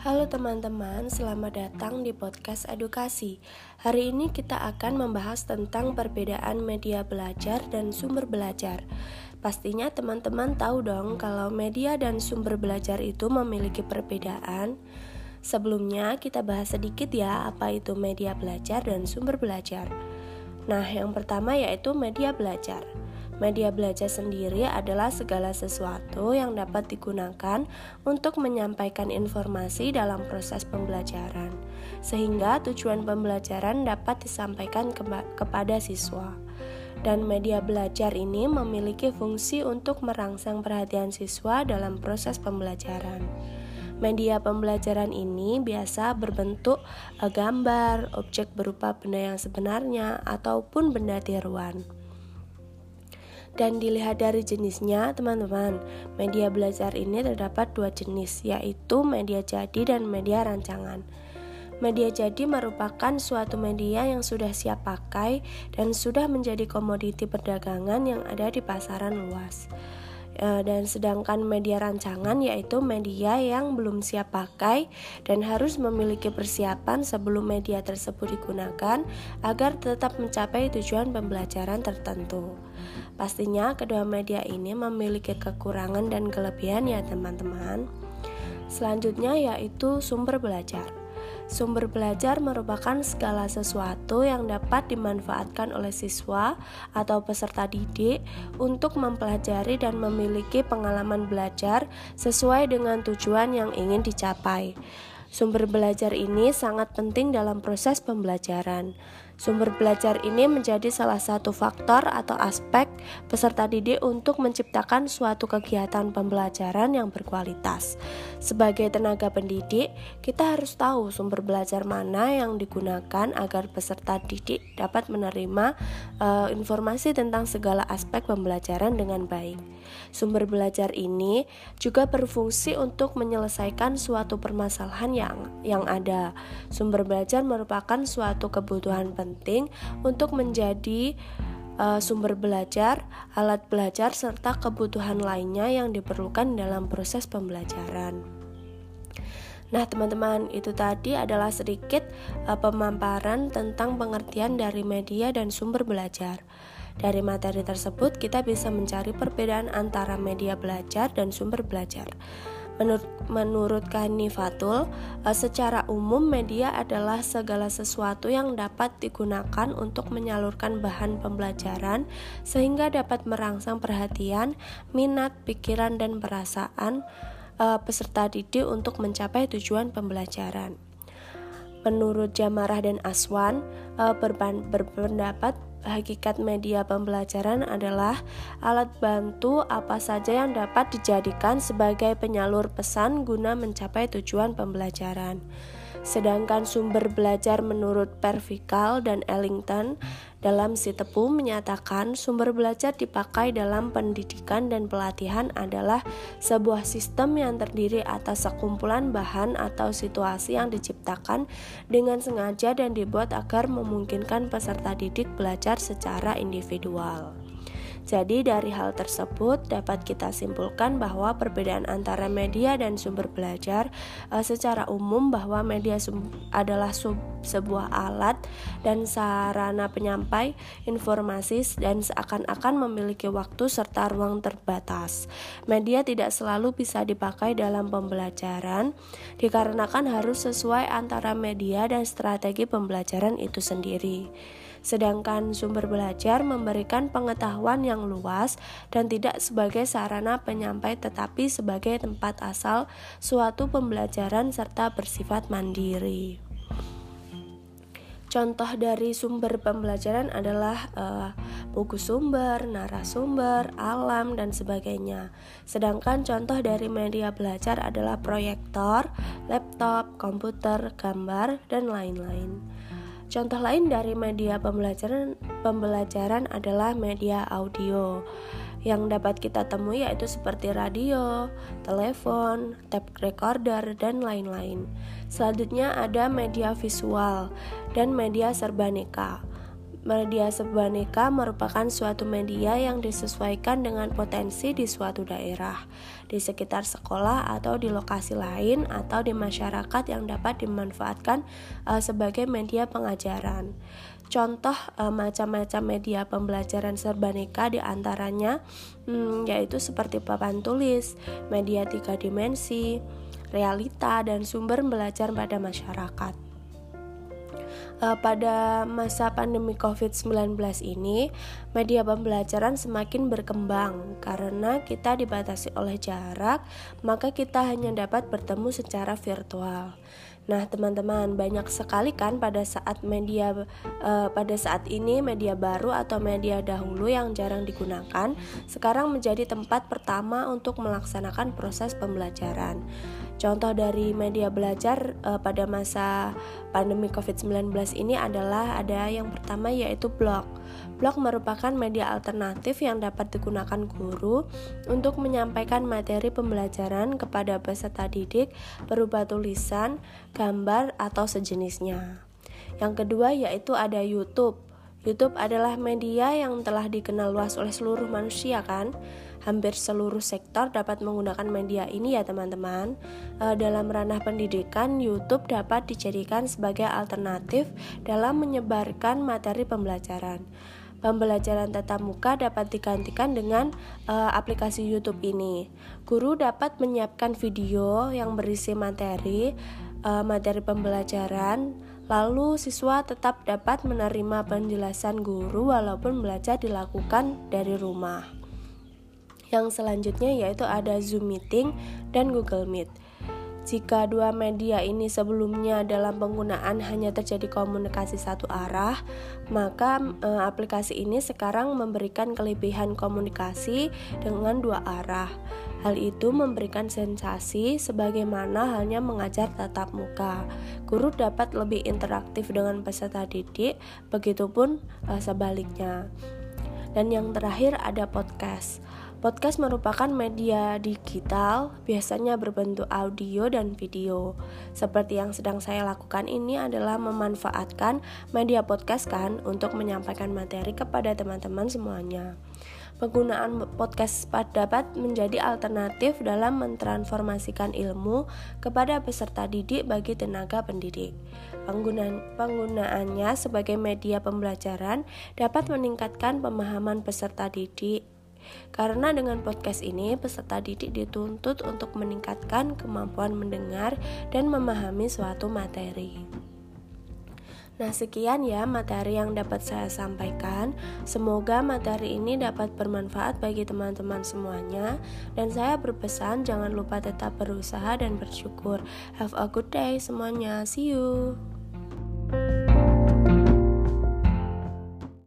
Halo teman-teman, selamat datang di podcast edukasi. Hari ini kita akan membahas tentang perbedaan media belajar dan sumber belajar. Pastinya teman-teman tahu dong kalau media dan sumber belajar itu memiliki perbedaan. Sebelumnya kita bahas sedikit ya apa itu media belajar dan sumber belajar. Nah, yang pertama yaitu media belajar. Media belajar sendiri adalah segala sesuatu yang dapat digunakan untuk menyampaikan informasi dalam proses pembelajaran, sehingga tujuan pembelajaran dapat disampaikan kepada siswa. Dan media belajar ini memiliki fungsi untuk merangsang perhatian siswa dalam proses pembelajaran. Media pembelajaran ini biasa berbentuk eh, gambar, objek berupa benda yang sebenarnya, ataupun benda tiruan. Dan dilihat dari jenisnya, teman-teman, media belajar ini terdapat dua jenis, yaitu media jadi dan media rancangan. Media jadi merupakan suatu media yang sudah siap pakai dan sudah menjadi komoditi perdagangan yang ada di pasaran luas. Eh, dan sedangkan media rancangan yaitu media yang belum siap pakai dan harus memiliki persiapan sebelum media tersebut digunakan agar tetap mencapai tujuan pembelajaran tertentu. Pastinya kedua media ini memiliki kekurangan dan kelebihan ya teman-teman. Selanjutnya yaitu sumber belajar. Sumber belajar merupakan segala sesuatu yang dapat dimanfaatkan oleh siswa atau peserta didik untuk mempelajari dan memiliki pengalaman belajar sesuai dengan tujuan yang ingin dicapai. Sumber belajar ini sangat penting dalam proses pembelajaran. Sumber belajar ini menjadi salah satu faktor atau aspek peserta didik untuk menciptakan suatu kegiatan pembelajaran yang berkualitas. Sebagai tenaga pendidik, kita harus tahu sumber belajar mana yang digunakan agar peserta didik dapat menerima uh, informasi tentang segala aspek pembelajaran dengan baik. Sumber belajar ini juga berfungsi untuk menyelesaikan suatu permasalahan yang yang ada. Sumber belajar merupakan suatu kebutuhan penting penting untuk menjadi uh, sumber belajar, alat belajar, serta kebutuhan lainnya yang diperlukan dalam proses pembelajaran. Nah, teman-teman, itu tadi adalah sedikit uh, pemaparan tentang pengertian dari media dan sumber belajar. Dari materi tersebut, kita bisa mencari perbedaan antara media belajar dan sumber belajar. Menurut, menurut Kanifatul, eh, secara umum media adalah segala sesuatu yang dapat digunakan untuk menyalurkan bahan pembelajaran sehingga dapat merangsang perhatian, minat, pikiran, dan perasaan uh, peserta didik untuk mencapai tujuan pembelajaran. Menurut Jamarah dan Aswan, uh, berpendapat hakikat media pembelajaran adalah alat bantu apa saja yang dapat dijadikan sebagai penyalur pesan guna mencapai tujuan pembelajaran. Sedangkan sumber belajar menurut Pervikal dan Ellington dalam si tepu menyatakan sumber belajar dipakai dalam pendidikan dan pelatihan adalah sebuah sistem yang terdiri atas sekumpulan bahan atau situasi yang diciptakan dengan sengaja dan dibuat agar memungkinkan peserta didik belajar secara individual. Jadi dari hal tersebut dapat kita simpulkan bahwa perbedaan antara media dan sumber belajar uh, secara umum bahwa media adalah sebuah alat dan sarana penyampai informasi dan seakan-akan memiliki waktu serta ruang terbatas. Media tidak selalu bisa dipakai dalam pembelajaran dikarenakan harus sesuai antara media dan strategi pembelajaran itu sendiri sedangkan sumber belajar memberikan pengetahuan yang luas dan tidak sebagai sarana penyampai tetapi sebagai tempat asal suatu pembelajaran serta bersifat mandiri. Contoh dari sumber pembelajaran adalah uh, buku sumber, narasumber, alam, dan sebagainya. Sedangkan contoh dari media belajar adalah proyektor, laptop, komputer, gambar, dan lain-lain. Contoh lain dari media pembelajaran pembelajaran adalah media audio yang dapat kita temui yaitu seperti radio, telepon, tape recorder, dan lain-lain. Selanjutnya ada media visual dan media serbaneka. Media serbaneka merupakan suatu media yang disesuaikan dengan potensi di suatu daerah, di sekitar sekolah atau di lokasi lain atau di masyarakat yang dapat dimanfaatkan uh, sebagai media pengajaran. Contoh uh, macam-macam media pembelajaran serbaneka di antaranya hmm, yaitu seperti papan tulis, media tiga dimensi, realita, dan sumber belajar pada masyarakat uh, pada masa pandemi COVID-19 ini, media pembelajaran semakin berkembang karena kita dibatasi oleh jarak, maka kita hanya dapat bertemu secara virtual. Nah, teman-teman, banyak sekali kan pada saat media uh, pada saat ini media baru atau media dahulu yang jarang digunakan sekarang menjadi tempat pertama untuk melaksanakan proses pembelajaran. Contoh dari media belajar uh, pada masa pandemi COVID-19 ini adalah ada yang pertama yaitu blog. Blog merupakan media alternatif yang dapat digunakan guru untuk menyampaikan materi pembelajaran kepada peserta didik berupa tulisan, gambar, atau sejenisnya. Yang kedua yaitu ada YouTube. YouTube adalah media yang telah dikenal luas oleh seluruh manusia kan hampir seluruh sektor dapat menggunakan media ini ya teman-teman. E, dalam ranah pendidikan, YouTube dapat dijadikan sebagai alternatif dalam menyebarkan materi pembelajaran. Pembelajaran tatap muka dapat digantikan dengan e, aplikasi YouTube ini. Guru dapat menyiapkan video yang berisi materi e, materi pembelajaran Lalu siswa tetap dapat menerima penjelasan guru walaupun belajar dilakukan dari rumah. Yang selanjutnya yaitu ada Zoom Meeting dan Google Meet. Jika dua media ini sebelumnya dalam penggunaan hanya terjadi komunikasi satu arah, maka e, aplikasi ini sekarang memberikan kelebihan komunikasi dengan dua arah. Hal itu memberikan sensasi sebagaimana halnya mengajar tatap muka. Guru dapat lebih interaktif dengan peserta didik, begitupun e, sebaliknya. Dan yang terakhir ada podcast. Podcast merupakan media digital, biasanya berbentuk audio dan video. Seperti yang sedang saya lakukan ini adalah memanfaatkan media podcast kan untuk menyampaikan materi kepada teman-teman semuanya. Penggunaan podcast dapat menjadi alternatif dalam mentransformasikan ilmu kepada peserta didik bagi tenaga pendidik. Penggunaan, penggunaannya sebagai media pembelajaran dapat meningkatkan pemahaman peserta didik karena dengan podcast ini, peserta didik dituntut untuk meningkatkan kemampuan mendengar dan memahami suatu materi. Nah, sekian ya materi yang dapat saya sampaikan. Semoga materi ini dapat bermanfaat bagi teman-teman semuanya. Dan saya berpesan, jangan lupa tetap berusaha dan bersyukur. Have a good day semuanya. See you.